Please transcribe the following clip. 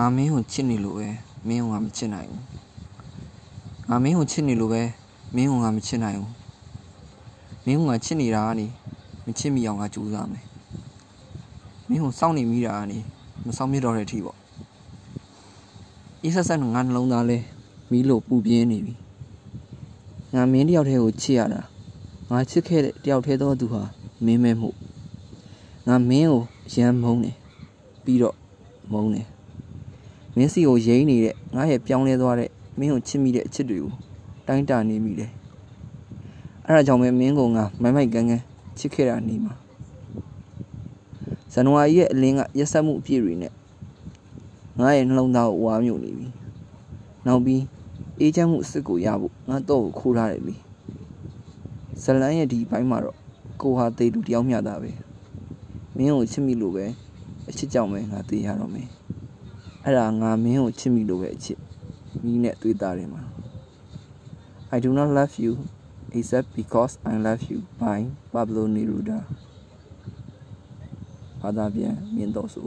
ငါမင်းကိုချစ်နေလို့ပဲမင်းကိုငါမချစ်နိုင်ဘူးငါမင်းကိုချစ်နေလို့ပဲမင်းကိုငါမချစ်နိုင်ဘူးမင်းကငါချစ်နေတာကနေမချစ်မိအောင်ငါကြိုးစားမယ်မင်းကိုစောင့်နေမိတာကနေမစောင့်မြတော့တဲ့အထိပေါ့အေးဆက်ဆက်ငါနှလုံးသားလဲမီးလို့ပူပြင်းနေပြီငါမင်းတယောက်တည်းကိုချစ်ရတာငါချစ်ခဲ့တဲ့တယောက်တည်းသောသူဟာမင်းမဲမှုငါမင်းကိုရမ်းမုန်းတယ်ပြီးတော့မုန်းတယ် မင်းစီကိုရိမ့်နေတဲ့ငါရဲ့ပြောင်းလဲသွားတဲ့မင်းကိုချစ်မိတဲ့အချစ်တွေကိုတိုင်းတာနေမိတယ်အဲ့ဒါကြောင့်ပဲမင်းကငါမိုက်မိုက်ကန်းကန်းချစ်ခဲ့တာနေမှာဇန်နဝါရီရဲ့အလင်းကရက်ဆက်မှုအပြည့်တွေနဲ့ငါရဲ့နှလုံးသားကိုဝါမြုပ်နေပြီနောက်ပြီးအေးချမ်းမှုအစ်စ်ကိုရဖို့ငါတော့ကိုခိုးထားတယ်လေဇလန်းရဲ့ဒီဘိုင်းမှာတော့ကိုဟာတေတူတယောက်မျှတာပဲမင်းကိုချစ်မိလို့ပဲအချစ်ကြောင့်ပဲငါတေးရတော့မယ် အဲ့ဒါငါမင်းကိုချစ်မိလို့ပဲအချစ်မိနဲ့တွေ့တာတယ်မှာ I do not love you except because I love you by Pablo Neruda ဘာသာပြန်မြင်တော့ဆို